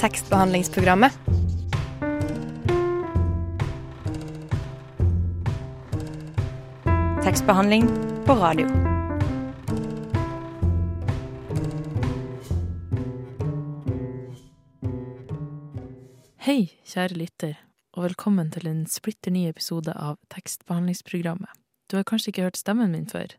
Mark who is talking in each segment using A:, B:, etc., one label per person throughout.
A: tekstbehandlingsprogrammet. Tekstbehandling på radio.
B: Hei, kjære lytter, og velkommen til en splitter ny episode av Tekstbehandlingsprogrammet. Du har kanskje ikke hørt stemmen min før.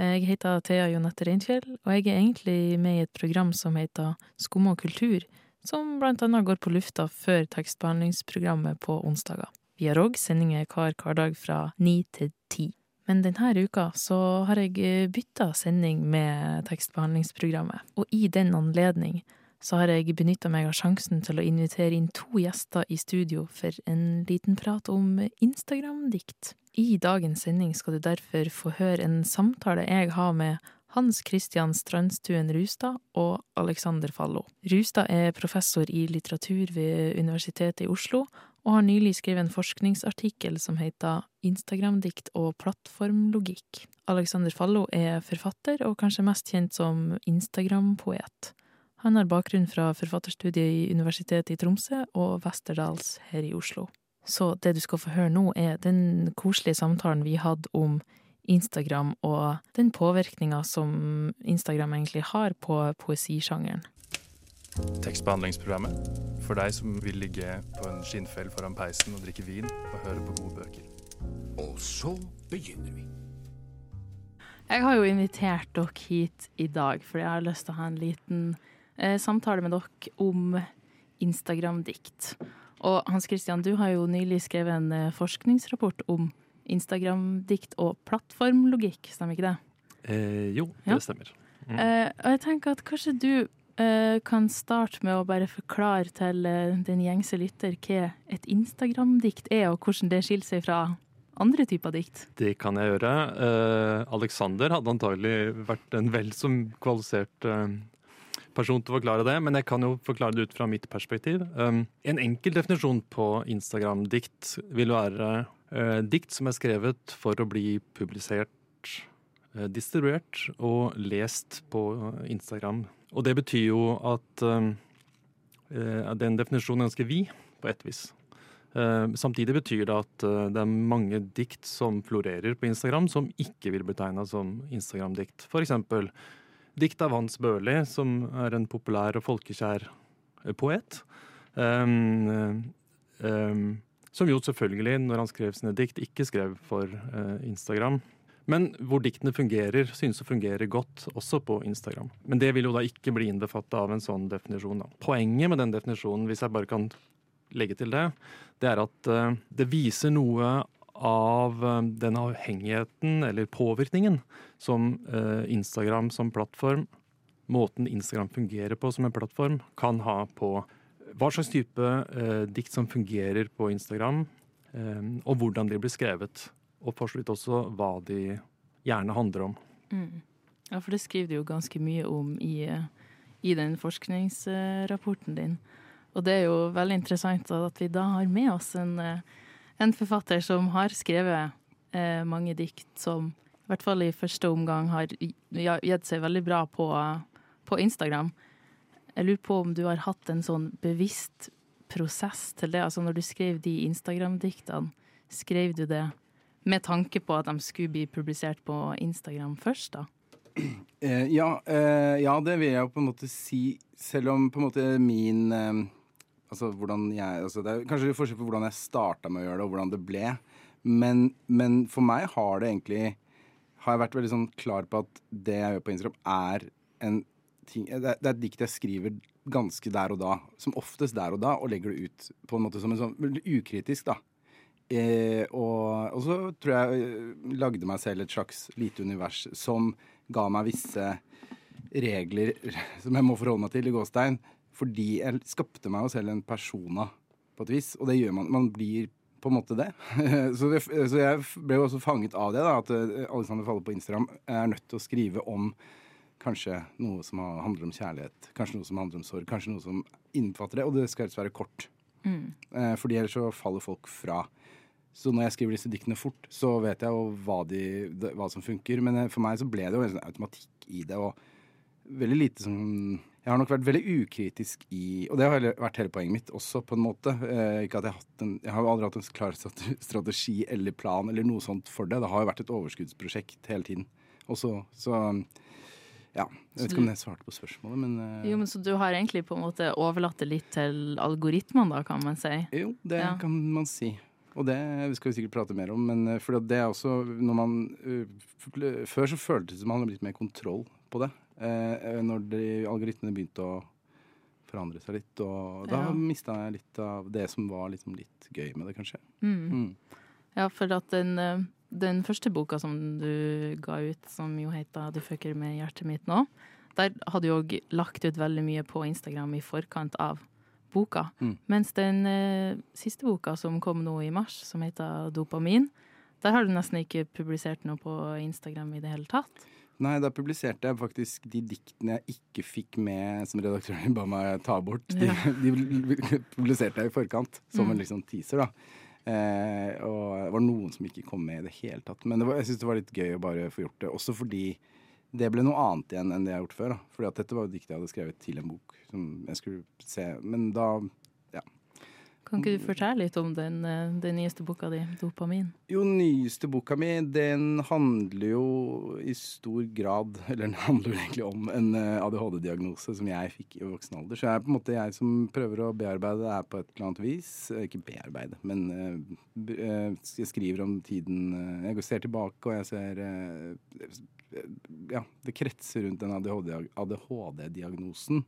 B: Jeg heter Thea Jonette Reinfjell, og jeg er egentlig med i et program som heter Skum og kultur, som blant annet går på lufta før tekstbehandlingsprogrammet på onsdager. Vi har òg sendinger hver hverdag fra ni til ti. Men denne uka så har jeg bytta sending med tekstbehandlingsprogrammet, og i den anledning så har jeg benytta meg av sjansen til å invitere inn to gjester i studio for en liten prat om Instagram-dikt. I dagens sending skal du derfor få høre en samtale jeg har med Hans Christian Strandstuen Rustad og Alexander Fallo. Rustad er professor i litteratur ved Universitetet i Oslo, og har nylig skrevet en forskningsartikkel som heter Instagram-dikt og plattformlogikk. Alexander Fallo er forfatter, og kanskje mest kjent som Instagram-poet. Han har bakgrunn fra forfatterstudiet i Universitetet i Tromsø og Westerdals her i Oslo. Så det du skal få høre nå, er den koselige samtalen vi hadde om Instagram og den påvirkninga som Instagram egentlig har på poesisjangeren.
C: Tekstbehandlingsprogrammet for deg som vil ligge på en skinnfell foran peisen og drikke vin og høre på gode bøker.
D: Og så begynner vi.
B: Jeg har jo invitert dere hit i dag fordi jeg har lyst til å ha en liten eh, samtale med dere om Instagram-dikt. Og Hans Christian, du har jo nylig skrevet en eh, forskningsrapport om Instagram-dikt og plattformlogikk, stemmer ikke det?
C: Eh, jo, det
B: Ja.
C: stemmer.
B: Eh, og jeg tenker at kanskje du eh, kan starte med å bare forklare til eh, den gjengse lytter hva et Instagram-dikt er, og hvordan det skiller seg fra andre typer dikt.
C: Det kan jeg gjøre. Eh, Alexander hadde antagelig vært en vel som kvalifisert eh, person til å forklare det, men jeg kan jo forklare det ut fra mitt perspektiv. En enkel definisjon på Instagram-dikt vil være dikt som er skrevet for å bli publisert, eh, distribuert og lest på Instagram. Og det betyr jo at eh, den definisjonen er ganske vid, på ett vis. Eh, Samtidig betyr det at eh, det er mange dikt som florerer på Instagram, som ikke vil betegna som Instagram-dikt. Eksempel dikt av Hans Børli, som er en populær og folkekjær eh, poet. Um, um, som jo selvfølgelig, når han skrev sine dikt, ikke skrev for eh, Instagram. Men hvor diktene fungerer, synes å fungere godt også på Instagram. Men det vil jo da ikke bli innbefatta av en sånn definisjon. Da. Poenget med den definisjonen, hvis jeg bare kan legge til det, det er at eh, det viser noe av eh, den avhengigheten eller påvirkningen som Instagram som plattform, måten Instagram fungerer på som en plattform, kan ha på hva slags type eh, dikt som fungerer på Instagram, eh, og hvordan de blir skrevet. Og for så vidt også hva de gjerne handler om.
B: Ja, for det skriver du jo ganske mye om i, eh, i den forskningsrapporten din. Og det er jo veldig interessant at vi da har med oss en, eh, en forfatter som har skrevet eh, mange dikt som i hvert fall i første omgang har ja, gitt seg veldig bra på, på Instagram. Jeg lurer på om du har hatt en sånn bevisst prosess til det. Altså når du skrev de Instagram-diktene, skrev du det med tanke på at de skulle bli publisert på Instagram først, da?
E: Eh, ja, eh, ja, det vil jeg jo på en måte si, selv om på en måte min eh, Altså hvordan jeg altså Det er kanskje forskjell på hvordan jeg starta med å gjøre det, og hvordan det ble. Men, men for meg har det egentlig Har jeg vært veldig sånn klar på at det jeg gjør på Instagram, er en ting er, det er et dikt jeg skriver ganske der og da. Som oftest der og da, og legger det ut på en måte som en sånn ukritisk, da. Eh, og, og så tror jeg eh, lagde meg selv et slags lite univers som ga meg visse regler som jeg må forholde meg til i gåstein. Fordi jeg skapte meg jo selv en persona på et vis, og det gjør man. Man blir på en måte det. så, det så jeg ble jo også fanget av det, da, at eh, Alexander Falle på Instagram er nødt til å skrive om kanskje noe som handler om kjærlighet, kanskje noe som handler om sorg, kanskje noe som innbefatter det, og det skal helst være kort. Eh, fordi ellers så faller folk fra. Så når jeg skriver disse diktene fort, så vet jeg jo hva, de, det- hva som funker. Men eh, for meg så ble det jo en sånn automatikk i det, og veldig lite som jeg har nok vært veldig ukritisk i Og det har vært hele poenget mitt også, på en måte. Eh, ikke at Jeg hatt en, jeg har aldri hatt en klar strategi eller plan eller noe sånt for det. Det har jo vært et overskuddsprosjekt hele tiden. Og så, så Ja. Jeg vet ikke om jeg svarte på spørsmålet, men uh,
B: Jo, men Så du har egentlig på en måte overlatt det litt til algoritmene, da, kan man si?
E: Jo, det
B: Ja.
E: kan man si. Og det skal vi sikkert prate mer om. Men eh, for det er også når man uh, Før så føltes det som man hadde litt mer kontroll på det. Uh, når de algoritmene begynte å forandre seg litt. Og da
B: Ja.
E: mista jeg litt av det som var liksom litt gøy med det, kanskje.
B: Mm.
E: Mm.
B: Ja, for at den, den første boka som du ga ut, som jo heter 'Du fucker med hjertet mitt' nå, der hadde du òg lagt ut veldig mye på Instagram i forkant av boka.
E: Mm.
B: Mens den eh, siste boka som kom nå i mars, som heter 'Dopamin', der har du nesten ikke publisert noe på Instagram i det hele tatt.
E: Nei, da publiserte jeg faktisk de diktene jeg ikke fikk med, som redaktøren ba meg ta bort. De,
B: Ja.
E: de publiserte jeg i forkant, som en
B: Mm.
E: liksom teaser, da. Eh, og det var noen som ikke kom med i det hele tatt. Men var, jeg syns det var litt gøy å bare få gjort det. Også fordi det ble noe annet igjen enn det jeg har gjort før. da. Fordi at dette var jo dikt jeg hadde skrevet til en bok som jeg skulle se. Men da
B: Kan ikke du fortelle litt om den, eh, den nyeste boka di, 'Dopamin'?
E: Jo, nyeste boka mi, den handler jo i stor grad Eller den handler egentlig om en eh, ADHD-diagnose som jeg fikk i voksen alder. Så jeg er på en måte jeg som prøver å bearbeide det her på et eller annet vis. Eh, Ikke bearbeide, men jeg skriver om tiden Jeg ser tilbake, og jeg ser Ja, det kretser rundt den ADHD-diagnosen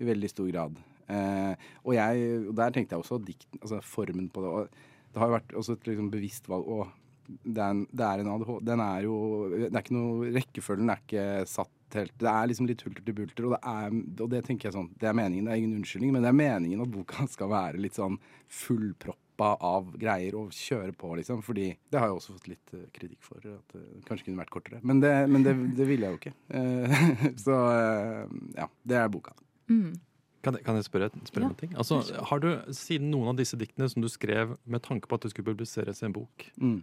E: i veldig stor grad. Eh, og, jeg, der tenkte jeg også dikt, altså formen på det. Og det har jo vært også et liksom bevisst valg. Og det er, en, det er en ADHD Den er jo Det er ikke noe Rekkefølgen er ikke satt helt Det er liksom litt hulter til bulter, og det er Og det tenker jeg sånn Det er meningen, det er ingen unnskyldning, men det er meningen at boka skal være litt sånn fullproppa av greier og kjøre på, liksom. Fordi det har jeg også fått litt eh, kritikk for. At det kanskje kunne vært kortere. Men det, men det, det ville jeg jo ikke. Eh, så eh, ja. Det er boka.
B: Mm.
C: Kan jeg, kan jeg spørre, spørre
B: Ja,
C: en ting? Altså, har du, Siden noen av disse diktene som du skrev med tanke på at det skulle publiseres i en bok,
E: Mm.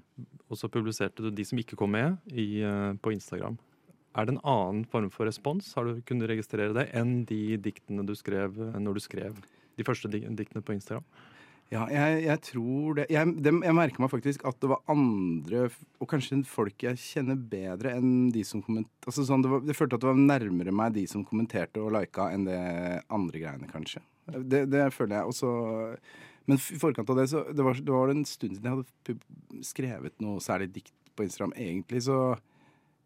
C: og så publiserte du de som ikke kom med i, eh, på Instagram, er det en annen form for respons? Har du kunnet registrere det enn de diktene du skrev eh, når du skrev de første diktene på Instagram?
E: Ja, jeg, jeg tror det jeg, det jeg merker meg faktisk at det var andre, og kanskje folk jeg kjenner bedre enn de som kommenterte altså sånn, det var, Jeg følte at det var nærmere meg de som kommenterte og lika, enn det andre greiene, kanskje. Det, det føler jeg. også men i forkant av det, så det var, det var en stund siden jeg hadde skrevet noe særlig dikt på Instagram, egentlig, så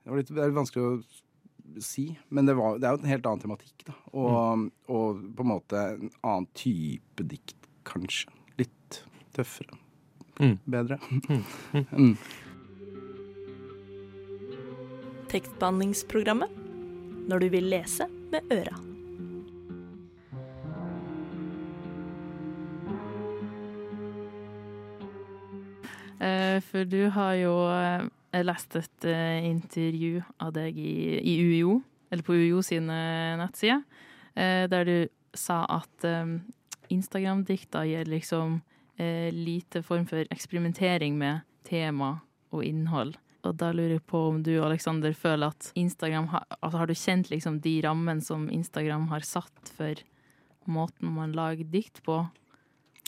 E: det var litt, det er litt vanskelig å si. Men det, var, det er jo en helt annen tematikk, da. Og, og på en måte en annen type dikt, kanskje. Tøffere.
C: Mm.
E: Bedre. Mm.
F: Tekstbehandlingsprogrammet. Når du vil lese med øra.
B: Eh, For du har jo eh, lest et eh, intervju av deg i, i UiO, eller på UiO sine nettsider, eh, der du sa at eh, Instagram-dikta gir liksom eh, lite form for eksperimentering med tema og innhold. Og da lurer jeg på om du, Alexander, føler at Instagram har, altså har du kjent liksom de rammene som Instagram har satt for måten man lager dikt på?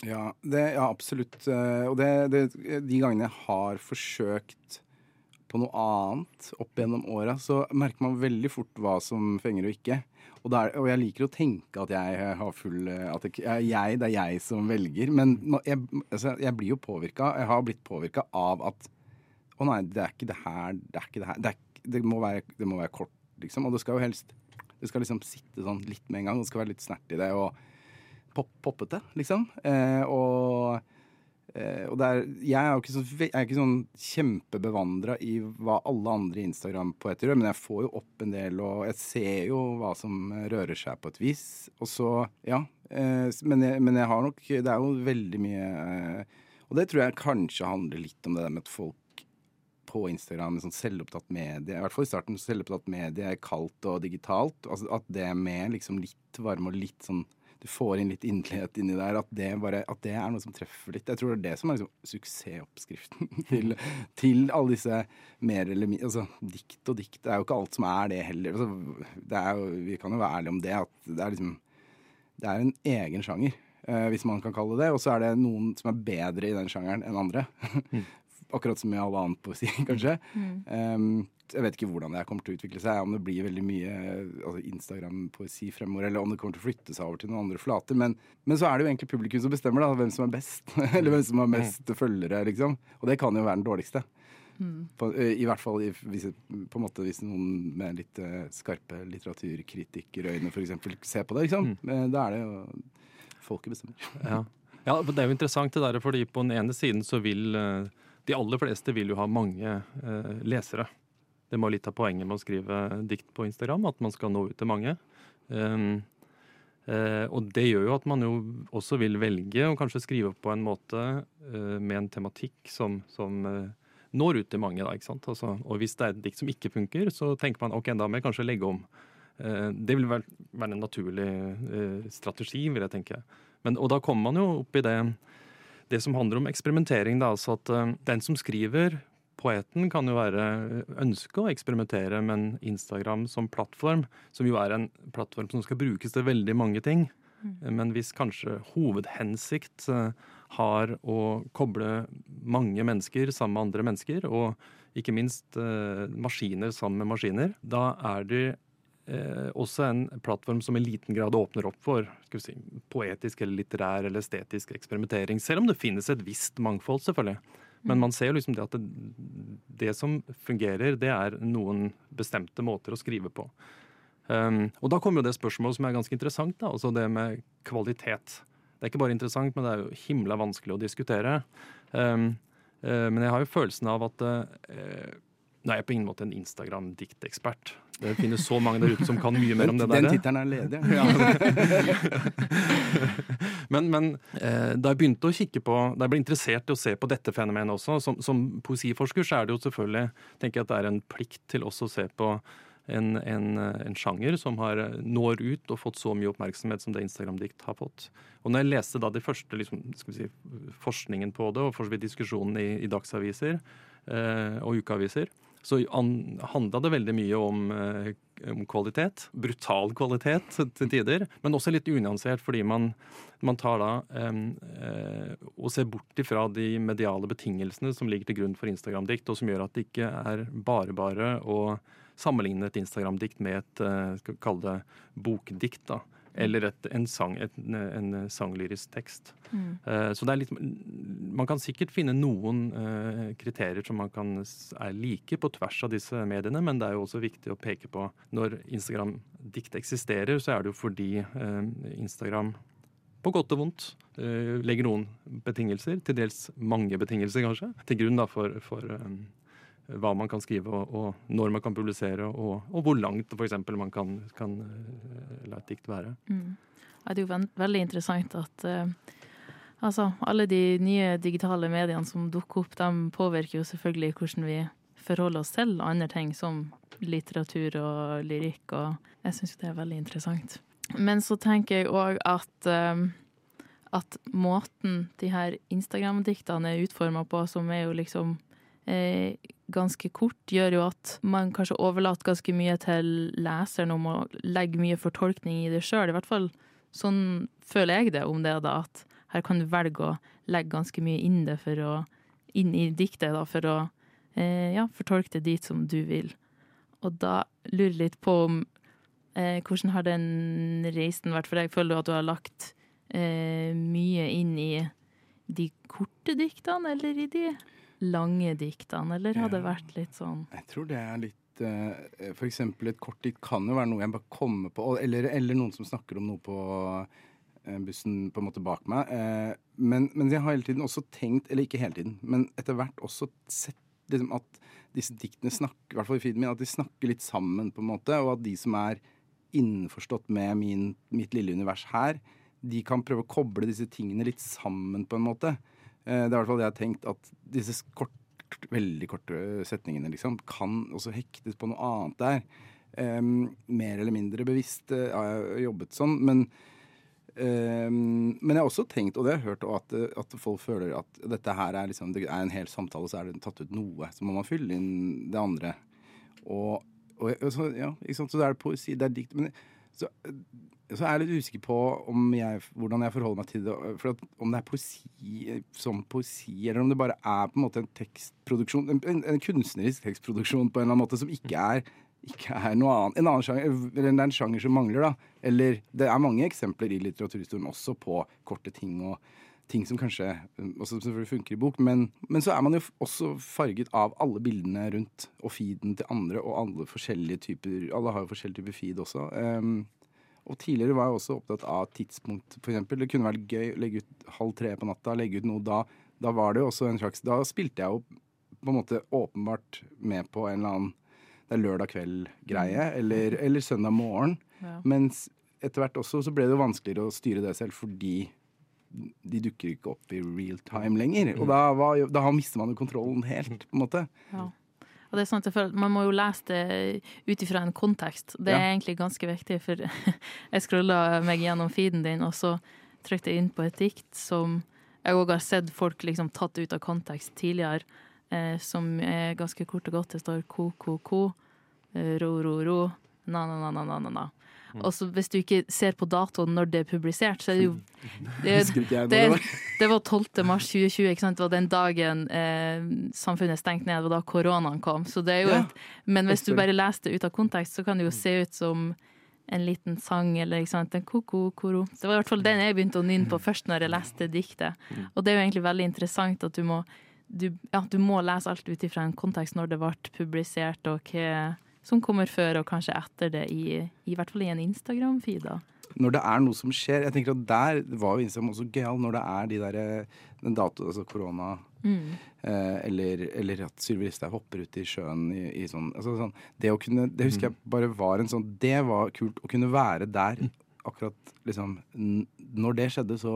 E: Ja, det, ja, absolutt. Eh, Og det, det, de gangene jeg har forsøkt på noe annet opp gjennom åra, så merker man veldig fort hva som fenger og ikke. Og, det er, og jeg liker å tenke at jeg har full At jeg, det er jeg som velger. Men jeg, altså, jeg blir jo påvirka. Jeg har blitt påvirka av at Å nei, det er ikke det her. Det er ikke det her. Det, er, det, må, være, det må være kort, liksom. Og det skal jo helst Det skal liksom sitte sånn litt med en gang. Det skal være litt snert i det. og pop, poppete, liksom. Eh, og eh, og er, jeg er jo ikke, så, er ikke sånn kjempebevandra i hva alle andre Instagram-poeter gjør, men jeg får jo opp en del, og jeg ser jo hva som rører seg på et vis. Og så, ja. Eh, men, jeg, men jeg har nok Det er jo veldig mye eh, Og det tror jeg kanskje handler litt om det der med at folk på Instagram, sånn selvopptatt medie, i hvert fall i starten, selvopptatt medie kaldt og digitalt. Altså at det med liksom litt varme og litt sånn du får inn litt inderlighet inni der, at det, bare, at det er noe som treffer litt. Jeg tror det er det som er liksom suksessoppskriften til, til alle disse mer eller mindre Altså dikt og dikt, det er jo ikke alt som er det heller. Altså, det er jo, vi kan jo være ærlige om det, at det er liksom Det er en egen sjanger, eh, hvis man kan kalle det det. Og så er det noen som er bedre i den sjangeren enn andre. Akkurat som i all annen poesi, kanskje. Um, jeg vet ikke hvordan det kommer til å utvikle seg, om det blir veldig mye altså Instagram-poesi fremover, eller om det kommer til å flytte seg over til noen andre flater. Men, men så er det jo egentlig publikum som bestemmer da, hvem som er best. eller hvem som har mest følgere, liksom. Og det kan jo være den dårligste. På, I hvert fall i, hvis, på en måte, hvis noen med litt uh, skarpe litteraturkritikerøyne f.eks. ser på det. Liksom. Mm. Da er det jo folket bestemmer.
C: Ja. ja, Det er jo interessant, det der, fordi på den ene siden så vil eh, de aller fleste vil jo ha mange eh, lesere. Det må litt av poenget med å skrive dikt på Instagram, at man skal nå ut til mange. Um, eh, og det gjør jo at man jo også vil velge å kanskje skrive på en måte eh, med en tematikk som, som eh, når ut til mange. Da, ikke sant? Altså, og hvis det er et dikt som ikke funker, så tenker man ok, da må jeg kanskje legge om. Eh, det vil være, en naturlig eh, strategi, vil jeg tenke. Men, og da kommer man jo opp i det, det som handler om eksperimentering. Da, altså at eh, den som skriver, poeten, kan jo være ønske å eksperimentere, men Instagram som plattform, som jo er en plattform som skal brukes til veldig mange ting, men hvis kanskje hovedhensikt eh, har å koble mange mennesker sammen med andre mennesker, og ikke minst eh, maskiner sammen med maskiner, da er det eh, også en plattform som i liten grad åpner opp for si, poetisk eller litterær eller estetisk eksperimentering, selv om det finnes et visst mangfold, selvfølgelig. Men man ser jo liksom det at det, det som fungerer, det er noen bestemte måter å skrive på. Um, og da kommer jo det spørsmålet som er ganske interessant, da, altså det med kvalitet. Det er ikke bare interessant, men det er jo himla vanskelig å diskutere. Um, uh, men jeg har jo følelsen av at eh, Nå er jeg på ingen måte en Instagram-diktekspert. Det finnes så mange der ute som kan mye mer om det der.
E: Den tittelen er ledig.
C: Men, men eh, da jeg begynte å kikke på, da jeg ble interessert i å se på dette fenomenet også, som, som poesiforsker så er det jo selvfølgelig tenker jeg at det er en plikt til også å se på en, en, en sjanger som har når ut og fått så mye oppmerksomhet som det Instagram-dikt har fått. Og når jeg leste da de første liksom, si, forskningen på det, og for så vidt diskusjonen i, i dagsaviser eh, og ukeaviser, så an- handla det veldig mye om, eh, om kvalitet. Brutal kvalitet til tider, men også litt unyansert, fordi man, man tar da eh, og ser bort ifra de mediale betingelsene som ligger til grunn for Instagram-dikt, og som gjør at det ikke er bare bare å sammenligne et Instagram-dikt med et eh, skal vi kalle det bokdikt. da, Eller et, en, sang, et, en sanglyrisk tekst. Eh, Så det er litt Man kan sikkert finne noen eh, kriterier som man kan er like på tvers av disse mediene, men det er jo også viktig å peke på når Instagram-dikt eksisterer, så er det jo fordi eh, Instagram på godt og vondt eh, legger noen betingelser, til dels mange betingelser kanskje, til grunn da for, for eh, hva man kan skrive, og, og når man kan publisere, og, og hvor langt for eksempel man kan, kan eh, la et dikt være.
B: Ja, det er jo veldig interessant at uh, altså, alle de nye digitale mediene som dukker opp, de påvirker jo selvfølgelig hvordan vi forholder oss til andre ting som litteratur og lyrikk, og jeg syns det er veldig interessant. Men så tenker jeg òg at uh, at måten de her Instagram-diktene er utforma på, som er jo liksom eh, ganske kort, gjør jo at man kanskje overlater ganske mye til leseren om å legge mye fortolkning i det sjøl. I hvert fall sånn føler jeg det om det, da, at her kan du velge å legge ganske mye inn, det for å, inn i diktet da, for å eh, ja, fortolke det dit som du vil. Og da lurer jeg litt på om eh, hvordan har den reisen vært for deg? Føler du at du har lagt eh, mye inn i de korte diktene, eller i de lange diktene, eller har det vært litt sånn
E: Jeg tror det er litt eh, For eksempel et kort dikt kan jo være noe jeg bare kommer på, eller, eller noen som snakker om noe på eh, bussen på en måte bak meg. Eh, Men, men jeg har hele tiden også tenkt, eller ikke hele tiden, men etter hvert også sett liksom, at disse diktene snakker, i hvert fall i feeden min, at de snakker litt sammen, på en måte, og at de som er innforstått med min, mitt lille univers her, de kan prøve å koble disse tingene litt sammen, på en måte. Eh, Det er i hvert fall det jeg har tenkt, at disse kort, veldig korte setningene liksom, kan også hektes på noe annet der. Um, mer eller mindre bevisst uh, har jeg jobbet sånn, men um, men jeg har også tenkt, og det har jeg hørt, at, at folk føler at dette her er, liksom, det er en hel samtale, så er det tatt ut noe. Så må man fylle inn det andre. Og, og, så, ja, så det er poesi, det er dikt. Men så, så er jeg litt usikker på om jeg, hvordan jeg forholder meg til det. For at, om det er poesi som poesi, eller om det bare er på en måte en tekstproduksjon, en, en kunstnerisk tekstproduksjon på en eller annen måte som ikke er, ikke er noe annet. En annen sjanger, eller det er en sjanger som mangler, da. Eller det er mange eksempler i litteraturhistorien også på korte ting og ting som kanskje um, også selvfølgelig funker i bok, men, men så er man jo også farget av alle bildene rundt, og feeden til andre, og alle forskjellige typer Alle har jo forskjellige typer feed også. Um, og tidligere var jeg også opptatt av tidspunkt, eksempel. Det kunne vært gøy å legge ut halv tre på natta, legge ut noe da. Da var det jo også en slags Da spilte jeg jo på en måte åpenbart med på en eller annen Det er lørdag kveld-greie, eller, eller søndag morgen.
B: Ja.
E: Mens etter hvert også så ble det jo vanskeligere å styre det selv fordi de dukker ikke opp i real time lenger. Og da, var, jo- da mister man jo kontrollen helt, på en måte.
B: Ja. Og det er sant, jeg føler at Man må jo lese det ut ifra en kontekst. Det er
E: Ja.
B: egentlig ganske viktig, for jeg scrolla meg gjennom feeden din, og så trykte jeg inn på et dikt som jeg òg har sett folk liksom tatt ut av kontekst tidligere, eh, som er ganske kort og godt. Det står ko-ko-ko, eh, ro-ro-ro, na-na-na-na-na. Og så hvis du ikke ser på datoen når det er publisert, så er det jo det, det,
E: det var.
B: 12. mars 2020, ikke sant? Det var den dagen eh, samfunnet stengte ned, det var da koronaen kom. Så det er jo et, men hvis du bare leser det ut av kontekst, så kan det jo se ut som en liten sang eller ikke sant? en ko-ko-koro. Det var i hvert fall den jeg begynte å nynne på først når jeg leste diktet. Og det er jo egentlig veldig interessant at du må, du, ja, du må lese alt ut ifra en kontekst når det ble publisert, og hva som kommer før og kanskje etter det, i, i hvert fall i en Instagram-feed.
E: Når det er noe som skjer Jeg tenker at Der var jo Instagram også gøyal, når det er de der, den dato, altså korona
B: Mm.
E: eh, eller, eller at Sylvi Listhaug hopper ut i sjøen i, i sånn, altså sånn Det å kunne Det husker jeg bare var en sånn Det var kult å kunne være der akkurat liksom n- Når det skjedde, så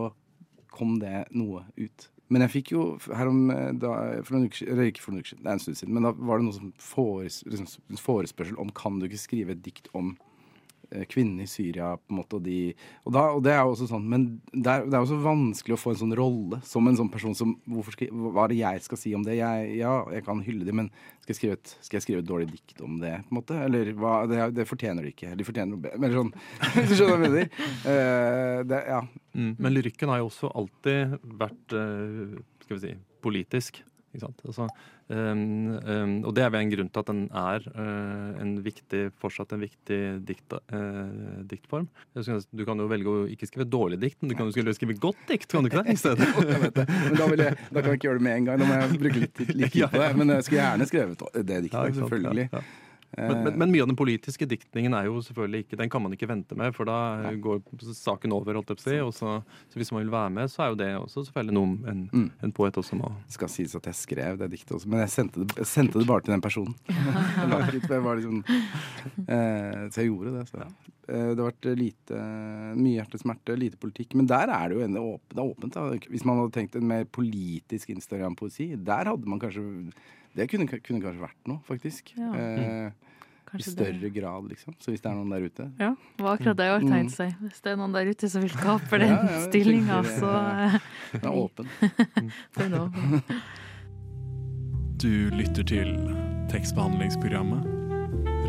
E: kom det noe ut. Men jeg fikk jo her om eh, da, for noen uker siden, ikke for noen uker siden, det er en stund siden, men da var det noe som fores, liksom, forespørsel om kan du ikke skrive et dikt om kvinnene i Syria, på en måte, og de og, da, og det er jo også sånn, men det er, det er også vanskelig å få en sånn rolle som en sånn person som skal, Hva er det jeg skal si om det? Jeg, ja, jeg kan hylle dem, men skal jeg, skrive et, skal jeg skrive et dårlig dikt om det? på en måte? Eller hva, det, det fortjener de ikke. De fortjener noe bedre. Eller sånn, Hvis du skjønner hva jeg mener? Uh, det, ja.
C: Mm. Men lyrikken har jo også alltid vært uh, skal vi si, politisk. Ikke sant? Altså, um, um, og det er vel en grunn til at den er uh, en viktig, fortsatt en viktig dikt, uh, diktform. Du kan jo velge å ikke skrive dårlig dikt, men du kan jo skrive- godt dikt, kan du ikke det? I stedet?
E: Men da, vil jeg, da kan jeg ikke gjøre det med en gang. Da må jeg bruke litt, tid- litt tid på det. Men jeg skulle gjerne skrevet det diktet, selvfølgelig.
C: Ja. Men, men, men mye av den politiske diktningen er jo selvfølgelig ikke Den kan man ikke vente med, for da går saken over. holdt jeg på å si, og så, så hvis man vil være med, så er jo det også selvfølgelig noe en,
E: Mm.
C: en poet også må
E: Det skal sies at jeg skrev det diktet også, men jeg sendte det, jeg sendte det bare til den personen. Jeg var liksom, eh, så jeg gjorde det. Så. Eh, det har vært lite, mye hjertesmerte, lite politikk. Men der er det jo enda åpent. Det er åpent da. Hvis man hadde tenkt en mer politisk Instagram-poesi, der hadde man kanskje Det kunne, kunne kanskje vært noe, faktisk.
B: Ja.
E: Eh, I
B: større det.
E: grad, liksom. Så hvis det er noen der ute
B: Ja, det var akkurat det jeg har tegnet seg. Hvis det er noen der ute som vil kape den
E: Ja, ja,
B: stillinga, så
E: Den er åpen.
B: Den er åpen.
G: Du lytter til tekstbehandlingsprogrammet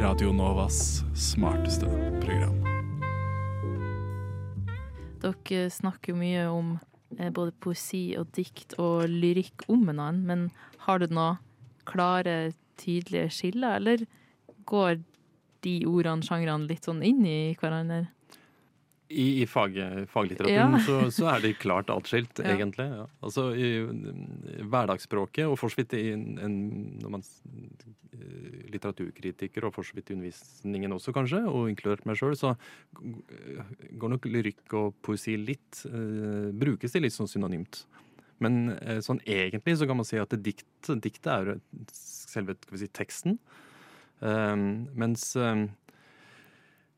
G: Radio Novas smarteste program.
B: Dere snakker mye om eh, både poesi og dikt og lyrikk om hverandre, men har du noe klare, tydelige skiller, eller går de ordene, sjangrene, litt sånn inn i hverandre?
C: I, i fag, faglitteraturen
B: Ja.
C: så, så er de klart atskilt,
B: Ja.
C: egentlig. Ja. Altså i, i hverdagsspråket, og for så vidt når man eh, litteraturkritiker, og for så vidt i undervisningen også, kanskje, og inkludert meg sjøl, så går nok lyrikk og poesi litt eh, Brukes de litt sånn synonymt. Men eh, sånn egentlig så kan man si at dikt, diktet er selve skal vi si, teksten. Um, mens um,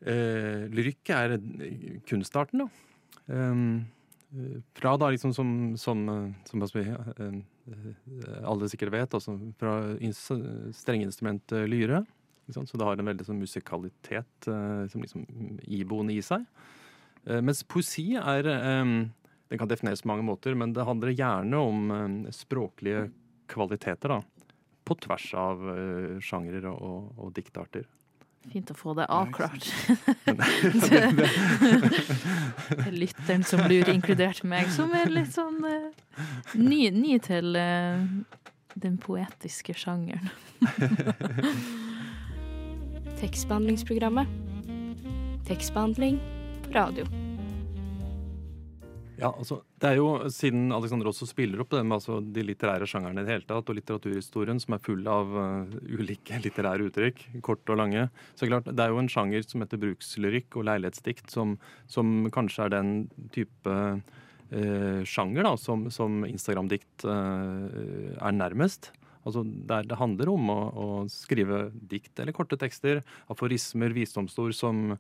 C: uh, lyrikk er eh, kunstarten, da. Um, eh, fra da liksom som, som, som, som eh, eh, alle sikkert vet, altså fra ins strengeinstrumentet lyre. Liksom. Så det har en veldig sånn musikalitet uh, som liksom iboende i seg. Uh, mens poesi er eh, Den kan defineres på mange måter, men det handler gjerne om eh, språklige kvaliteter, da. På tvers av eh, sjangere og, og diktarter.
B: Fint å få det avklart. Er Lytteren som lurer, inkludert meg, som er litt sånn uh, ny, ny til uh, den poetiske sjangeren.
A: Tekstbehandlingsprogrammet. Tekstbehandling på radio.
C: Ja, altså, det er jo, Siden Alexander også spiller opp det med altså, de litterære sjangerne i det hele tatt, og litteraturhistorien som er full av uh, ulike litterære uttrykk, kort og lange, så det klart, det er jo en sjanger som heter brukslyrikk og leilighetsdikt, som, som kanskje er den type uh, sjanger da, som, som Instagram-dikt uh, er nærmest. Altså Der det handler om å, å skrive dikt eller korte tekster, aforismer, visdomsord som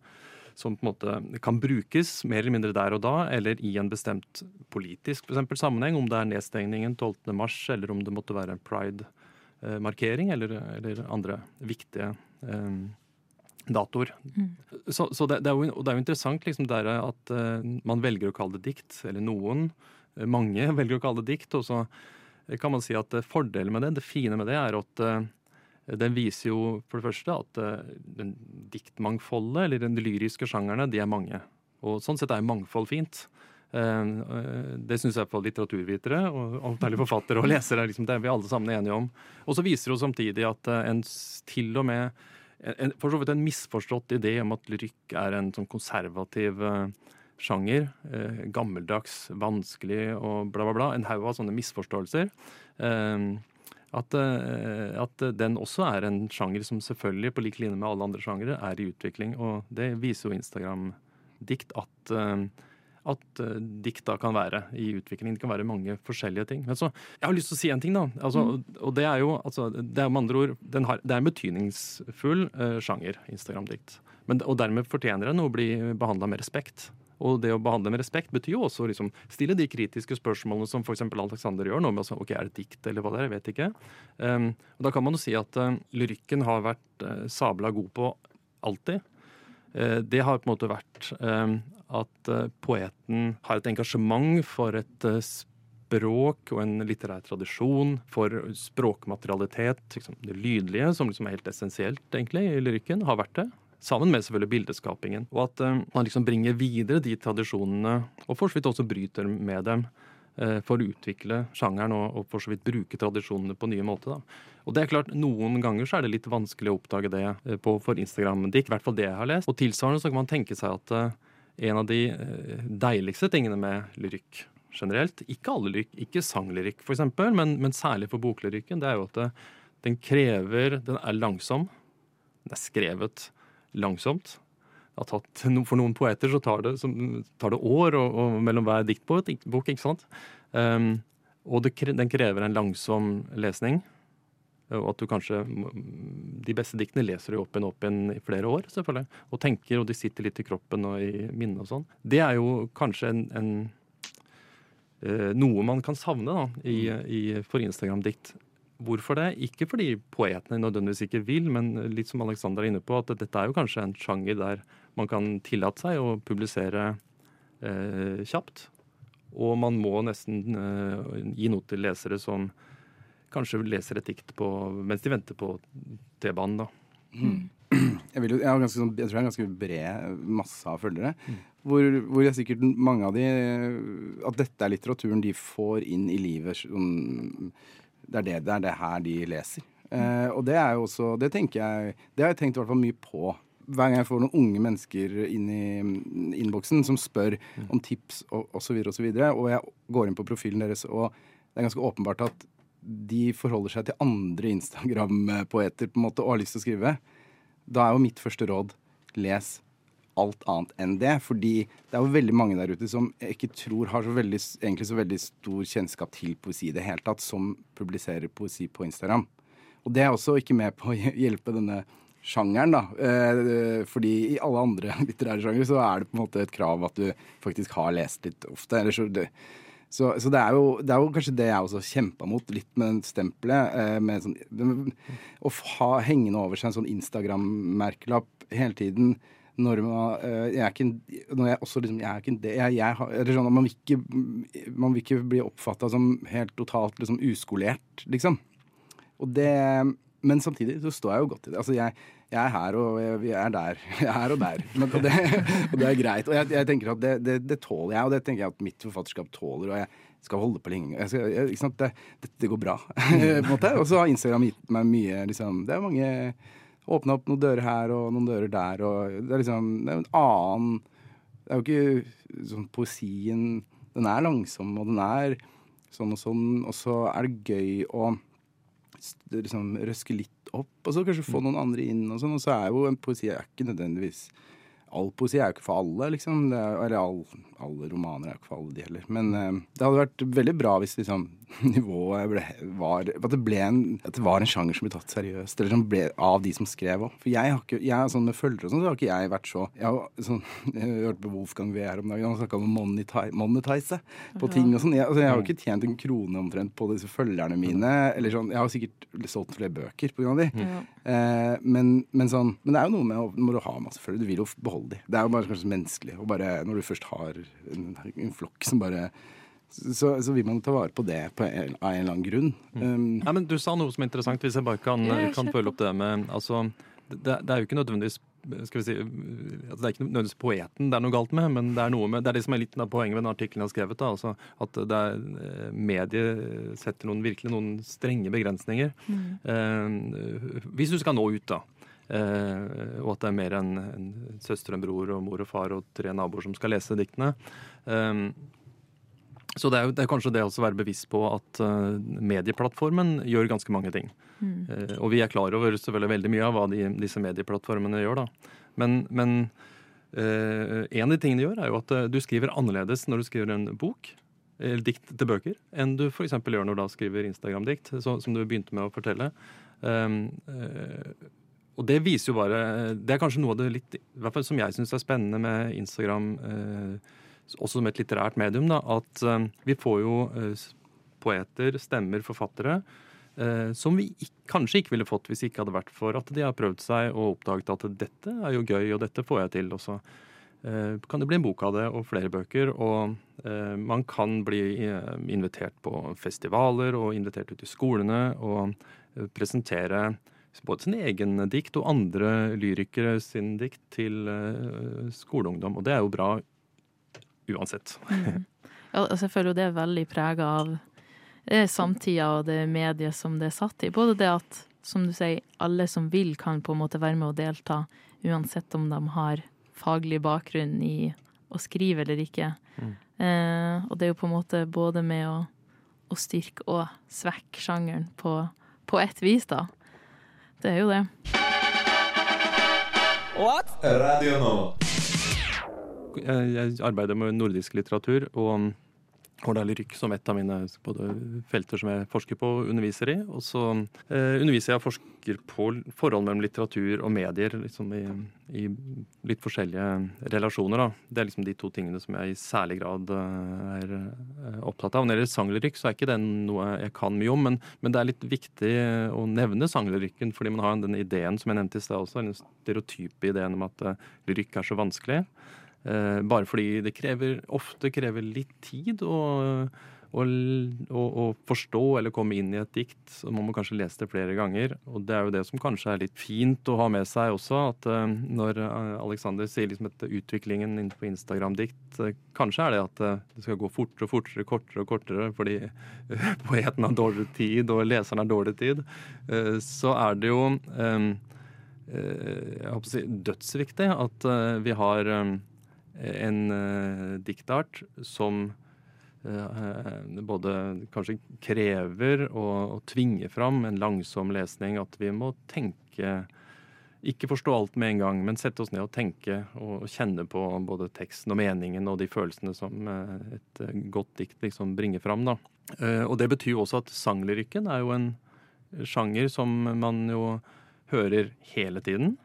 C: som på en måte kan brukes mer eller mindre der og da, eller i en bestemt politisk for eksempel, sammenheng, om det er nedstengningen 12. mars, eller om det måtte være pride-markering, eller, eller andre viktige eh, datoer. Så, så det, det, er jo, det er jo interessant liksom, at uh, man velger å kalle det dikt, eller noen, eh, mange velger å kalle det dikt, og så kan man si at eh, fordelen med det, det fine med det, er at eh, den viser jo for det første at uh, den diktmangfoldet, eller den lyriske sjangerne, de er mange. Og sånn sett er mangfold fint. Uh, det syns på litteraturvitere, og antagelig forfattere og lesere. Liksom, det er vi alle sammen enige om. Og så viser det jo samtidig at en til og med en, For så vidt en misforstått idé om at lyrikk er en sånn konservativ sjanger. gammeldags, vanskelig og bla, bla, bla. En haug av sånne misforståelser. Uh, at, at, den også er en sjanger som selvfølgelig, på lik linje med alle andre sjangere, er i utvikling. Og det viser jo Instagram-dikt at, at dikt da kan være i utvikling. Det kan være mange forskjellige ting. Men så, jeg har lyst til å si en ting, da. Altså, mm. Og det er jo altså, det er med andre ord har, Det er en betydningsfull uh, sjanger, Instagram-dikt. Og dermed fortjener den å bli behandla med respekt. Og det å behandle med respekt betyr jo også å liksom, stille de kritiske spørsmålene som f.eks. Alexander gjør noe med altså, ok, Er det dikt, eller hva det er? Jeg vet ikke. Um, og Da kan man jo si at uh, lyrikken har vært uh, sabla god på alltid. Uh, det har på en måte vært um, at poeten har et engasjement for et språk og en litterær tradisjon, for språkmaterialitet, liksom, det lydlige, som liksom er helt essensielt egentlig i lyrikken, har vært det. Sammen med selvfølgelig bildeskapingen. Og at uh, man liksom bringer videre de tradisjonene, og for så vidt også bryter med dem, uh, for å utvikle sjangeren og, for så vidt bruke tradisjonene på nye måter. Da. Og det er klart, Noen ganger så er det litt vanskelig å oppdage det uh, på, for Instagram-dikt, i hvert fall det jeg har lest. Og tilsvarende så kan man tenke seg at en av de deiligste tingene med lyrikk generelt, ikke alle lyrikk, ikke sanglyrikk f.eks., men, men særlig for boklyrikken, det er jo at det, den krever Den er langsom. Den er skrevet langsomt. Tatt, for noen poeter så tar det, tar det år og, og mellom hver diktbok. ikke sant? Um, og det, den krever en langsom lesning. Og at du kanskje De beste diktene leser du opp igjen opp igjen i flere år, selvfølgelig. Og tenker, og de sitter litt i kroppen og i minnet og sånn. Det er jo kanskje en, en uh, Noe man kan savne da, i, i, for Instagram-dikt. Hvorfor det? Ikke fordi poetene nødvendigvis ikke vil, men litt som Alexander er inne på, at dette er jo kanskje en sjanger der man kan tillate seg å publisere eh, kjapt. Og man må nesten eh, gi noe til lesere som kanskje leser et dikt på, mens de venter på T-banen, da.
E: Mm. Jeg, vil, jeg, har ganske, sånn, jeg, tror jeg har ganske bred masse av følgere. Mm. Hvor, hvor jeg sikkert mange av de At dette er litteraturen de får inn i livet. Sånn, det er det, det er det her de leser. Eh, og det er jo også Det tenker jeg Det har jeg tenkt i hvert fall mye på. Hver gang jeg får noen unge mennesker inn i innboksen som spør om tips og osv., og, så videre, og jeg går inn på profilen deres, og det er ganske åpenbart at de forholder seg til andre Instagram-poeter på en måte og har lyst til å skrive, da er jo mitt første råd les alt annet enn det. Fordi det er jo veldig mange der ute som jeg ikke tror har så veldig, egentlig så veldig stor kjennskap til poesi i det hele tatt, som publiserer poesi på Instagram. Og det er også ikke med på å hjelpe denne sjangeren, da. Eh, fordi i alle andre litterære sjangere så er det på en måte et krav at du faktisk har lest litt ofte. Eller så det, så, så det, er jo, det, er jo, kanskje det jeg også kjempa mot, litt med den stempelet. Eh, med sånn, å ha hengende over seg en sånn Instagram-merkelapp hele tiden når man eh, Jeg er ikke en, når jeg også liksom, jeg er ikke en del jeg, jeg, eller sånn man vil ikke, man vil ikke bli oppfatta som helt totalt liksom uskolert, liksom. Og det Men samtidig så står jeg jo godt i det. Altså, jeg, jeg er her og jeg, jeg er der. Jeg er her og der. Men, og, det, og det er greit. Og jeg, jeg tenker at det, det, det tåler jeg, og det tenker jeg at mitt forfatterskap tåler. Og jeg skal holde på lenge. Skal, det, det går bra, på en måte. Og så har Instagram gitt meg mye liksom, Det er mange Åpna opp noen dører her og noen dører der, og det er liksom Det er en annen Det er jo ikke sånn poesien Den er langsom, og den er sånn og sånn, og så er det gøy å liksom røske litt opp, og så kanskje få noen andre inn, og sånn. Og så er jo en poesi er ikke nødvendigvis All poesi er jo ikke for alle, liksom. Det er, eller all, alle romaner er jo ikke for alle, de heller. Men uh, det hadde vært veldig bra hvis liksom nivået ble, var At det ble en At det var en sjanger som ble tatt seriøst, eller som ble av de som skrev òg. For jeg har ikke jeg, sånn med følgere og sånn, så har ikke jeg vært så Jeg har sånn, jeg hørte på Wolfgang VR om dagen, han snakka om å monetize, monetize på ting og sånn. Jeg, altså, jeg har jo ikke tjent en krone omtrent på disse følgerne mine. Eller sånn, jeg har sikkert solgt flere bøker på grunn av de. Eh, men, men, sånn, men det er jo noe med å, når du har masse følgere, du vil jo beholde de. Det er jo bare kanskje menneskelig. Og bare når du først har en, en flokk som bare så, så vil man ta vare på det på en, av en eller annen grunn. Um,
C: Ja, men Du sa noe som er interessant, hvis jeg bare kan, kan følge opp det med altså, det, det er jo ikke nødvendigvis skal vi si, altså Det er ikke nødvendigvis poeten det er noe galt med, men det er noe med, det er det som er litt av poenget med den artikkelen jeg har skrevet. da, altså At det er, eh, mediet setter noen, virkelig noen strenge begrensninger. Eh, hvis du skal nå ut, da. Eh, og at det er mer enn en søster, en bror og mor og far og tre naboer som skal lese diktene. Eh, så det er, jo, det er kanskje det å være bevisst på at uh, medieplattformen gjør ganske mange ting. Eh, og vi er klar over selvfølgelig veldig mye av hva de, disse medieplattformene gjør. da. Men, men uh, en av de tingene de gjør, er jo at du skriver annerledes når du skriver en bok. Eller dikt til bøker, enn du f.eks. gjør når du da skriver Instagram-dikt, som du begynte med å fortelle. Um, og det viser jo bare Det er kanskje noe av det litt, i hvert fall som jeg syns er spennende med Instagram, eh, også som et litterært medium, da, at eh, vi får jo eh, poeter, stemmer, forfattere eh, som vi ikke, kanskje ikke ville fått hvis det ikke hadde vært for at de har prøvd seg og oppdaget at dette er jo gøy, og dette får jeg til. Og så kan det bli en bok av det, og flere bøker. Og eh, man kan bli invitert på festivaler og invitert ut i skolene og presentere både sin egen dikt og andre lyrikere sin dikt til eh, skoleungdom. Og det er jo bra uansett.
B: Ja, altså jeg føler jo det er veldig prega av eh, samtida og det mediet som det er satt i. Både det at, som du sier, alle som vil kan på en måte være med og delta, uansett om de har faglig bakgrunn i å skrive eller ikke. Eh, og det er jo på en måte både med å, å styrke og svekke sjangeren på, på ett vis, da. Det er jo det.
H: Radio nå.
C: Jeg arbeider med nordisk litteratur og har er lyrikk som et av mine felter som jeg forsker på og underviser i. Og så eh, underviser jeg og forsker på forhold mellom litteratur og medier liksom i, i litt forskjellige relasjoner. Da. Det er liksom de to tingene som jeg i særlig grad eh, er eh, opptatt av. Når det gjelder sanglyrikk, så er ikke den noe jeg kan mye om, men, men det er litt viktig å nevne sanglyrikken, fordi man har den ideen som jeg nevnte i sted også, den stereotype ideen om at eh, lyrikk er så vanskelig. Eh, bare fordi det krever, ofte krever litt tid å, å, å, forstå eller komme inn i et dikt. Så må kanskje lese det flere ganger. Og det er jo det som kanskje er litt fint å ha med seg også. At eh, når eh, Alexander sier liksom at utviklingen innenfor Instagram-dikt Kanskje er det at det skal gå fortere og fortere, kortere og kortere fordi poeten har dårlig tid og leseren har dårlig tid. Så er det jo jeg håper å si, dødsviktig at vi har en eh, diktart som eh, både kanskje krever og, og tvinger fram en langsom lesning. At vi må tenke Ikke forstå alt med en gang, men sette oss ned og tenke og kjenne på både teksten og meningen og de følelsene som eh, et godt dikt liksom bringer fram. Da. Og det betyr jo også at sanglyrikken er jo en sjanger som man jo hører hele tiden.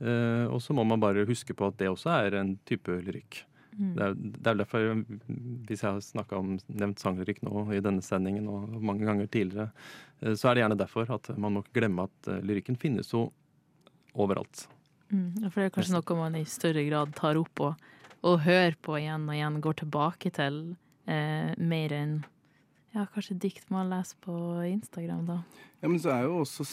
C: Eh, og så må man bare huske på at det også er en type lyrikk. Det er, det er derfor, hvis jeg har om nevnt sanglyrikk nå i denne sendingen og mange ganger tidligere, eh, så er det gjerne derfor at man må ikke glemme at eh, lyrikken finnes jo overalt.
B: Mm, for det er kanskje noe man i større grad tar opp og, og hører på igjen og igjen, går tilbake til eh, mer enn ja, kanskje dikt man leser på Instagram, da.
E: Ja, men så er jo også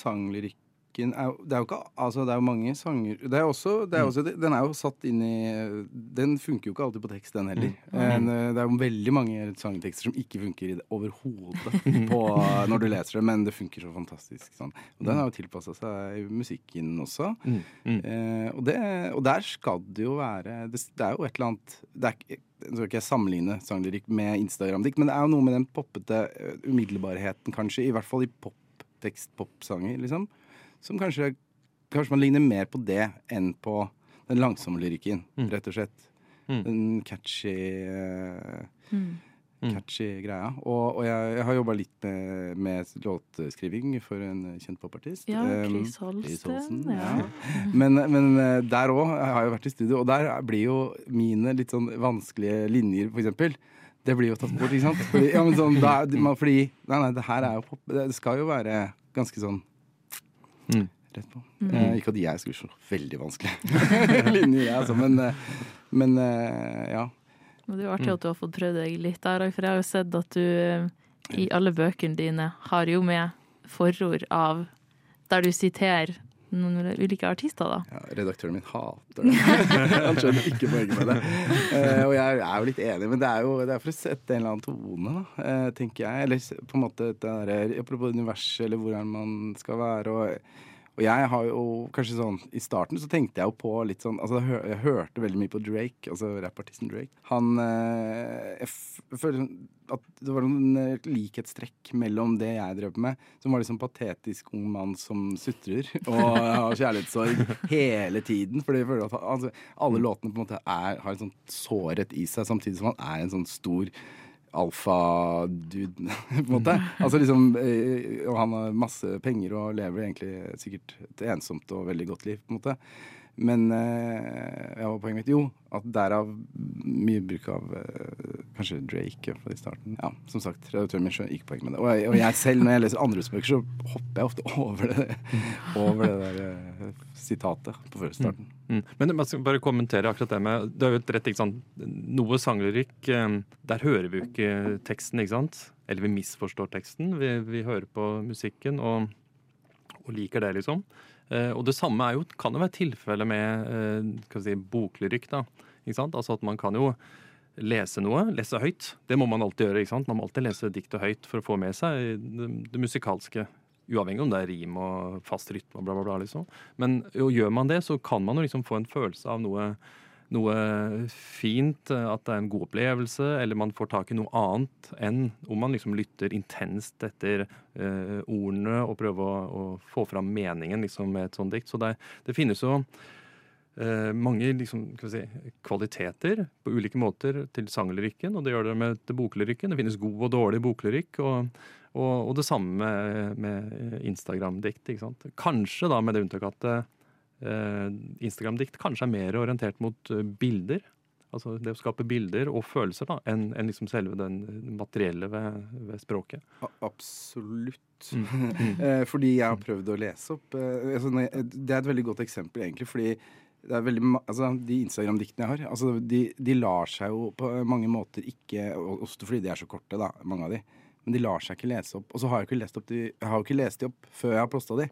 E: sanglyrikken er, Det er jo ikke Altså, det er jo mange sanger Det er også, det er også Den er jo satt inn i Den funker jo ikke alltid på tekst, den heller. En, eh, Det er jo veldig mange sangtekster som ikke funker i det overhodet når du leser det, men det funker så fantastisk. Sånn. Og den har jo tilpassa seg musikken også.
C: Mm, mm.
E: Eh, og, det, og der skal det jo være Det, det er jo et eller annet det er, ikke- Nå skal ikke jeg sammenligne sanglyrikk med Instagram-dikt, men det er jo noe med den poppete eh, umiddelbarheten, kanskje, i hvert fall i poptekst, popsanger, liksom, som kanskje, kanskje man ligner mer på det enn på den langsomme lyrikken,
C: Mm.
E: rett og slett.
C: Mm.
E: Den catchy uh,
B: Mm.
E: catchy greia. Og, og jeg, jeg har jobba litt med, med låtskriving for en kjent popartist.
B: Ja,
E: Um,
B: Chris Holsten.
E: Holsten,
B: Ja.
E: Men, men eh, der òg har jeg vært i studio, og der blir jo mine litt sånn vanskelige linjer, for eksempel. Det blir jo tatt bort, ikke sant? Fordi, ja, men sånn, da, man, fordi Nei, nei, det her er jo pop. Det skal jo være ganske sånn
C: Mm.
E: rett på.
B: Mm.
E: Eh, ikke at jeg skulle så veldig vanskelig linjer, jeg, altså, men, eh, men eh, ja.
B: Men det er jo artig at du har fått prøvd deg litt der, for jeg har jo sett at du eh, i alle bøkene dine har jo med forord av der du siterer ulike artister, da.
E: Ja, redaktøren min hater det. Han skjønner ikke poenget med det. Uh, og jeg er jo litt enig, men det er jo det er for å sette en eller annen tone, da, uh, tenker jeg. Eller på en måte det der, apropos universet, eller hvor er man skal være. Og, og jeg har jo kanskje sånn I starten så tenkte jeg jo på litt sånn Altså jeg, hø jeg hørte veldig mye på Drake, altså rappartisten Drake. Han eh, Jeg føler at det var noen eh, likhetstrekk mellom det jeg drev med, som var liksom patetisk ung mann som sutrer og har kjærlighetssorg hele tiden. Fordi jeg føler at altså, alle låtene på en måte er, har en sånn sårhet i seg, samtidig som han er en sånn stor alfa-dude, på en måte. Altså liksom, eh, Og han har masse penger og lever egentlig sikkert et ensomt og veldig godt liv, på en måte. Men eh, hva var poenget mitt? Jo, at derav mye bruk av eh, kanskje Drake i de starten. Ja, som sagt, redaktøren min skjønner ikke poenget med det. Og jeg, og jeg selv, når jeg leser andres bøker, så hopper jeg ofte over det, over det der eh, sitatet på førstarten.
C: Mm. Men jeg skal bare kommentere akkurat det med Det er jo et rett, ikke sant. Noe sanglyrikk, eh, der hører vi jo ikke teksten, ikke sant? Eller vi misforstår teksten. Vi, vi hører på musikken og, og liker det, liksom. Eh, og det samme jo, kan jo være tilfellet med eh, si, boklyrikk. Altså at man kan jo lese noe, lese høyt. Det må man alltid gjøre. ikke sant? Man må alltid lese diktet høyt for å få med seg det, det musikalske. Uavhengig om det er rim og fast rytme og bla, bla, bla. liksom. Men jo, gjør man det, så kan man jo liksom få en følelse av noe, noe fint, eh, at det er en god opplevelse, eller man får tak i noe annet enn om man liksom lytter intenst etter eh, ordene og prøver å, å få fram meningen liksom, med et sånt dikt. Så det, det finnes jo eh, mange liksom, si, kvaliteter på ulike måter til sanglyrikken, og det gjør det med til boklyrikken. Det finnes god og dårlig boklyrikk. og og, og det samme med, med Instagram-dikt. Kanskje da med det unntaket at eh, Instagram-dikt kanskje er mer orientert mot eh, bilder. Altså det å skape bilder og følelser da, enn en liksom selve den materielle ved, ved språket.
E: Absolutt.
C: Mm.
E: Eh, fordi jeg har prøvd å lese opp eh, altså, Det er et veldig godt eksempel, egentlig. Fordi det er veldig, altså, de Instagram-diktene jeg har, altså, de, de lar seg jo på mange måter ikke Også fordi de er så korte, da, mange av de. Men de lar seg ikke lese opp. Og så har jeg ikke opp de, jeg har jo ikke lest de opp før jeg har posta de.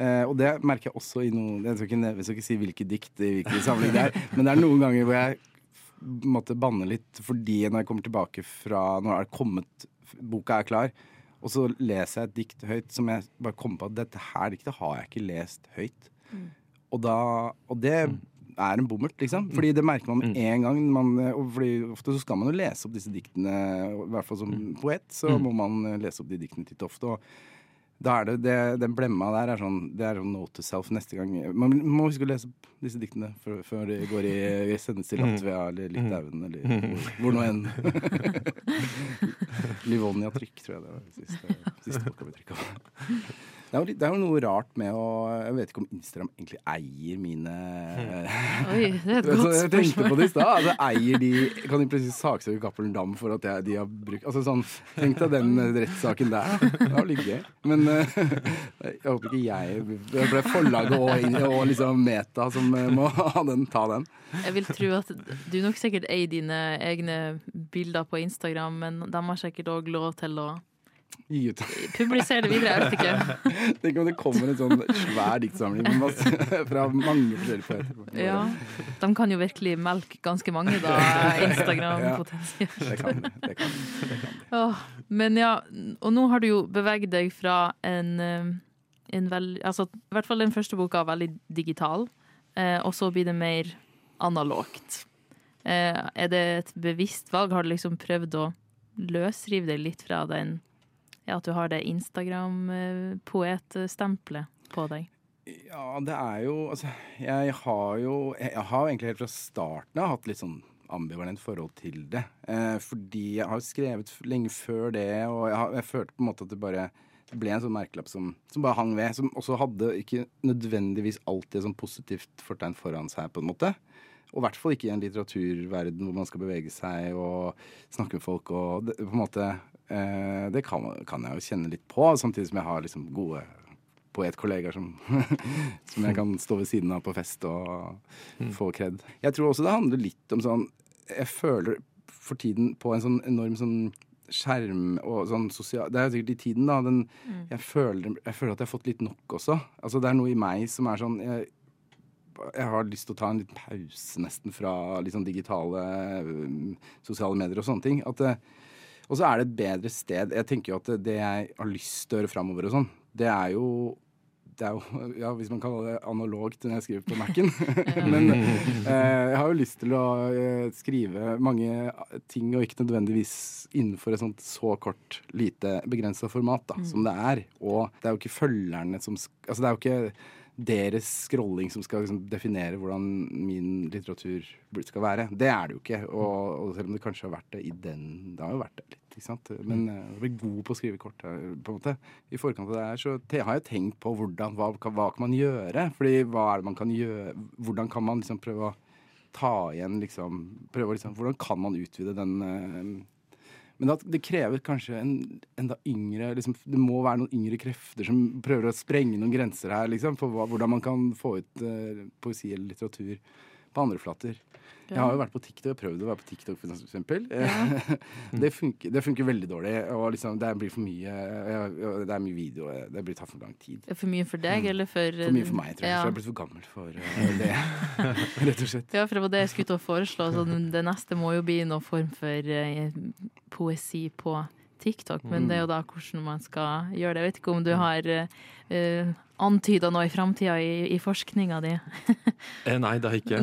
E: Eh, og det merker jeg også i noen Jeg skal ikke, jeg skal ikke si hvilke dikt i hvilken samling det er, men det er noen ganger hvor jeg måtte banne litt fordi når jeg kommer tilbake fra Når er kommet Boka er klar. Og så leser jeg et dikt høyt som jeg bare kommer på at dette her diktet har jeg ikke lest høyt. Og, da, og det er en bommert, liksom. Fordi det merker man med en gang. Man, og fordi ofte så skal man jo lese opp disse diktene, i hvert fall som poet, så
C: Mm.
E: må man eh, lese opp de diktene titt og ofte. Og da er det, det Den blemma der er sånn Det er sånn note to self neste gang. Man må huske å lese opp disse diktene før, de går i sendes til Latvia eller Litauen eller hvor, hvor nå enn. Livonia Trykk, tror jeg det var siste, siste boka vi trykka. Det er, jo, det er jo noe rart med å Jeg vet ikke om Instagram egentlig eier mine
B: Oi, det er et
E: godt
B: godt
E: jeg tenkte på
B: spørsmål.
E: det i stad. Altså, eier de Kan de plutselig saksøke Cappelen Dam for at jeg, de har brukt Altså sånn Tenk deg den eh, rettssaken der. Det var litt gøy. Men uh, jeg håper ikke jeg Det ble forlaget og, og liksom Meta som eh, må ha den, ta den.
B: Jeg vil tro at du nok sikkert eier dine egne bilder på Instagram, men de har sikkert òg lov til å
E: Gi ut.
B: publisere det videre. Jeg vet ikke.
E: Tenk om det kommer en sånn svær diktsamling masse, fra mange forskjellige poeter.
B: Ja, De kan jo virkelig melke ganske mange, da,
E: Instagram-potensielt. Kan. Det kan de. Det kan de.
B: Åh, men ja, og nå har du jo beveget deg fra en, eh, en veldig Altså i hvert fall den første boka veldig digital, eh, og så blir det mer analogt. Eh, er det et bevisst valg? Har du liksom prøvd å løsrive deg litt fra den ja, at du har det Instagram-poetstempelet på deg?
E: Ja, det er jo Altså, jeg har jo Jeg har egentlig helt fra starten av hatt litt sånn ambivalent forhold til det. Eh, fordi jeg har skrevet lenge før det, og jeg, har, jeg følte på en måte at det bare det ble en sånn merkelapp som, som bare hang ved. Som også hadde ikke nødvendigvis alltid et sånn positivt fortegn foran seg, på en måte. Og i hvert fall ikke i en litteraturverden hvor man skal bevege seg og snakke med folk. og det, på en måte, Det kan, kan jeg jo kjenne litt på, samtidig som jeg har liksom gode poetkollegaer som, som jeg kan stå ved siden av på fest og få kred. Jeg tror også det handler litt om sånn Jeg føler for tiden på en sånn enorm sånn skjerm og sånn sosial Det er jo sikkert i tiden, da. Den, jeg, føler, jeg føler at jeg har fått litt nok også. Altså Det er noe i meg som er sånn jeg, jeg har lyst til å ta en liten pause nesten fra sånn digitale sosiale medier og sånne ting. At det, og så er det et bedre sted. Jeg tenker jo at det, jeg har lyst til å gjøre framover og sånn, det er jo det er jo, ja, Hvis man kaller det analogt når jeg skriver på Mac-en. Men eh, jeg har jo lyst til å eh, skrive mange ting, og ikke nødvendigvis innenfor et sånt så kort, lite begrensa format da, som det er. Og det er jo ikke følgerne som Altså det er jo ikke deres scrolling som skal liksom definere hvordan min litteratur skal være. Det er det jo ikke. Og, og selv om det kanskje har vært det i den Det har jo vært det litt, ikke sant. Men jeg å bli god på å skrive kort på en måte. I forkant av det her så har jeg tenkt på hvordan, hva, hva kan man gjøre? Fordi hva er det man kan gjøre? Hvordan kan man liksom prøve å ta igjen liksom, prøve liksom Hvordan kan man utvide den eh, men at det krever kanskje en enda yngre liksom, Det må være noen yngre krefter som prøver å sprenge noen grenser her, liksom, for hva, hvordan man kan få ut uh, poesi eller litteratur på andre flater. Jeg har jo vært på TikTok, og prøvd å være på TikTok for eksempel. det, funker, det funker veldig dårlig, og liksom, det blir for mye Det er mye video, det blir tatt for lang tid.
B: For mye for deg, eller for
E: For mye for meg, tror jeg.
B: Ja.
E: Så jeg er blitt for gammel for eh, det, rett og slett.
B: Ja, for det var det jeg skulle til å foreslå. Så det neste må jo bli noen form for eh, poesi på TikTok. Men det er jo da hvordan man skal gjøre det. Jeg vet ikke om du har uh, antyda noe i framtida i, i forskninga di.
C: Eh, nei, det er ikke.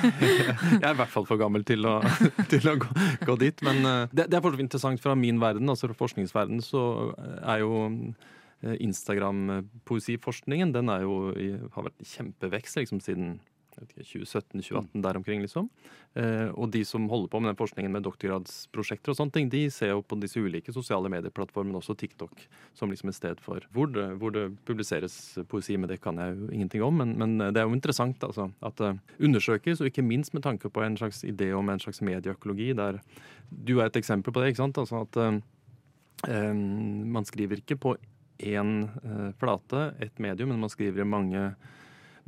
C: jeg er i hvert fall for gammel til å, til å gå, gå dit. Men eh, det, det er fortsatt interessant fra min verden, altså fra forskningsverden, så er jo eh, Instagram-poesiforskningen den er jo har vært kjempevekst liksom, siden 2017-2018, der omkring, liksom. Eh, og de som holder på med den forskningen med doktorgradsprosjekter og sånne ting, de ser jo på disse ulike sosiale medieplattformene, også TikTok, som liksom et sted for hvor det, hvor det publiseres poesi. Men det kan jeg jo ingenting om. Men, men det er jo interessant altså, at det undersøkes, og ikke minst med tanke på en slags idé om en slags medieøkologi, der du er et eksempel på det. ikke sant? Altså at eh, eh, man skriver ikke på én eh, flate, ett medium, men man skriver i mange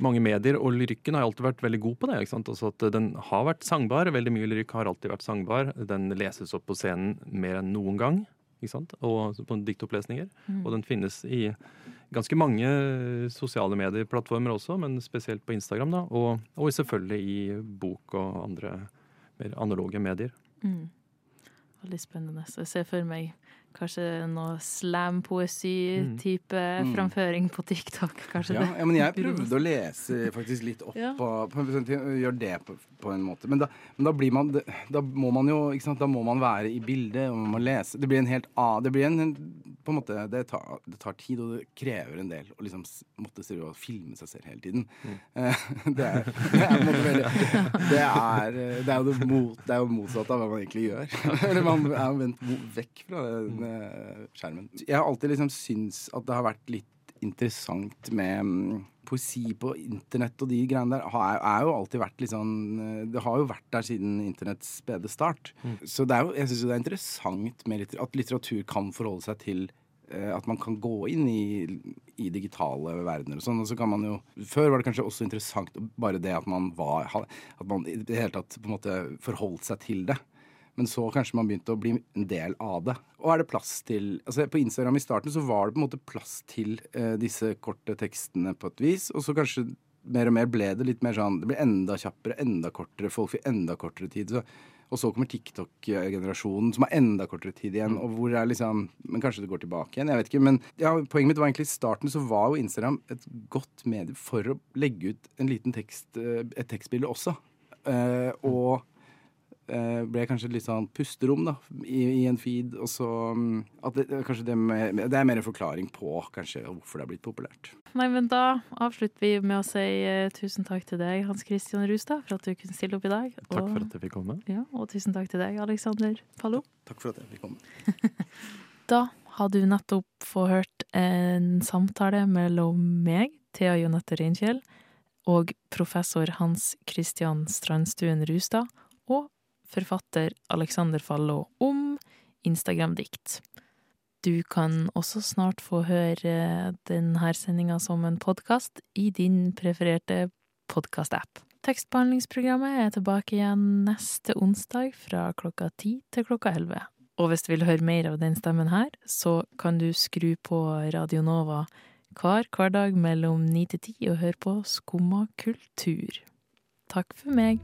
C: mange medier, og lyrikken har alltid vært veldig god på det. ikke sant? Også at Den har vært sangbar. Veldig mye lyrikk har alltid vært sangbar. Den leses opp på scenen mer enn noen gang. ikke sant? Og på diktopplesninger. Og den finnes i ganske mange sosiale medieplattformer også, men spesielt på Instagram. da, Og, og selvfølgelig i bok og andre mer analoge medier.
B: Mm. Veldig spennende. Så jeg ser for meg kanskje noe slam-poesi-type
E: Mm.
B: framføring på TikTok. Kanskje
E: Ja,
B: det.
E: ja, men jeg prøvde å lese faktisk litt opp
B: Ja.
E: på, på, Gjøre det på, på en måte. Men da, men da blir man Da må man jo ikke sant, Da må man være i bildet, og man må lese. Det blir en helt A. Det blir en, en på en måte det tar, det tar tid, og det krever en del å liksom måtte se og filme seg selv hele tiden. Mm. det, er, det er på en måte veldig Det er, det er jo det, mot, det er jo motsatt av hva man egentlig gjør. Eller man er vendt vekk fra eh, skjermen. Jeg har alltid liksom syntes at det har vært litt interessant med mm, poesi på internett og de greiene der, har, er jo alltid vært litt sånn eh, Det har jo vært der siden internetts spede start. Så det er jo, jeg syns det er interessant med litter at litteratur kan forholde seg til eh, at man kan gå inn i, i digitale verdener og sånn. Og så kan man jo Før var det kanskje også interessant bare det at man var At man i det hele tatt på en måte forholdt seg til det. Men så kanskje man begynte å bli en del av det. Og er det plass til altså På Instagram i starten så var det på en måte plass til eh, disse korte tekstene på et vis. Og så kanskje mer og mer ble det litt mer sånn Det ble enda kjappere, enda kortere. Folk fikk enda kortere tid. Så, og så kommer TikTok-generasjonen, som har enda kortere tid igjen. Og hvor det er liksom Men kanskje det går tilbake igjen. Jeg vet ikke. Men ja, poenget mitt var egentlig i starten så var jo Instagram et godt medie for å legge ut en liten tekst, eh, et tekstbilde også. Eh, og ble kanskje litt sånn pusterom da, i, i en feed. Og så mm, at det, kanskje det, med, det er mer en forklaring på kanskje hvorfor det er blitt populært.
B: Nei, men da avslutter vi med å si eh, tusen takk til deg, Hans Christian Rustad, for at du kunne stille opp i dag.
C: Takk for at jeg fikk komme.
B: Ja, og tusen takk til deg, Alexander Fallo.
E: Takk for at jeg fikk komme.
B: Da har du nettopp fått hørt en samtale mellom meg, Thea Jonette Reinkjell, og professor Hans Christian Strandstuen Rustad, og forfatter Alexander Fallo om Instagram-dikt. Du kan også snart få høre denne sendinga som en podkast i din prefererte podkast-app. Tekstbehandlingsprogrammet er tilbake igjen neste onsdag fra klokka ti til klokka elleve. Og hvis du vil høre mer av den stemmen her, så kan du skru på Radio Nova hver hverdag mellom ni til ti og høre på Skumma kultur. Takk for meg.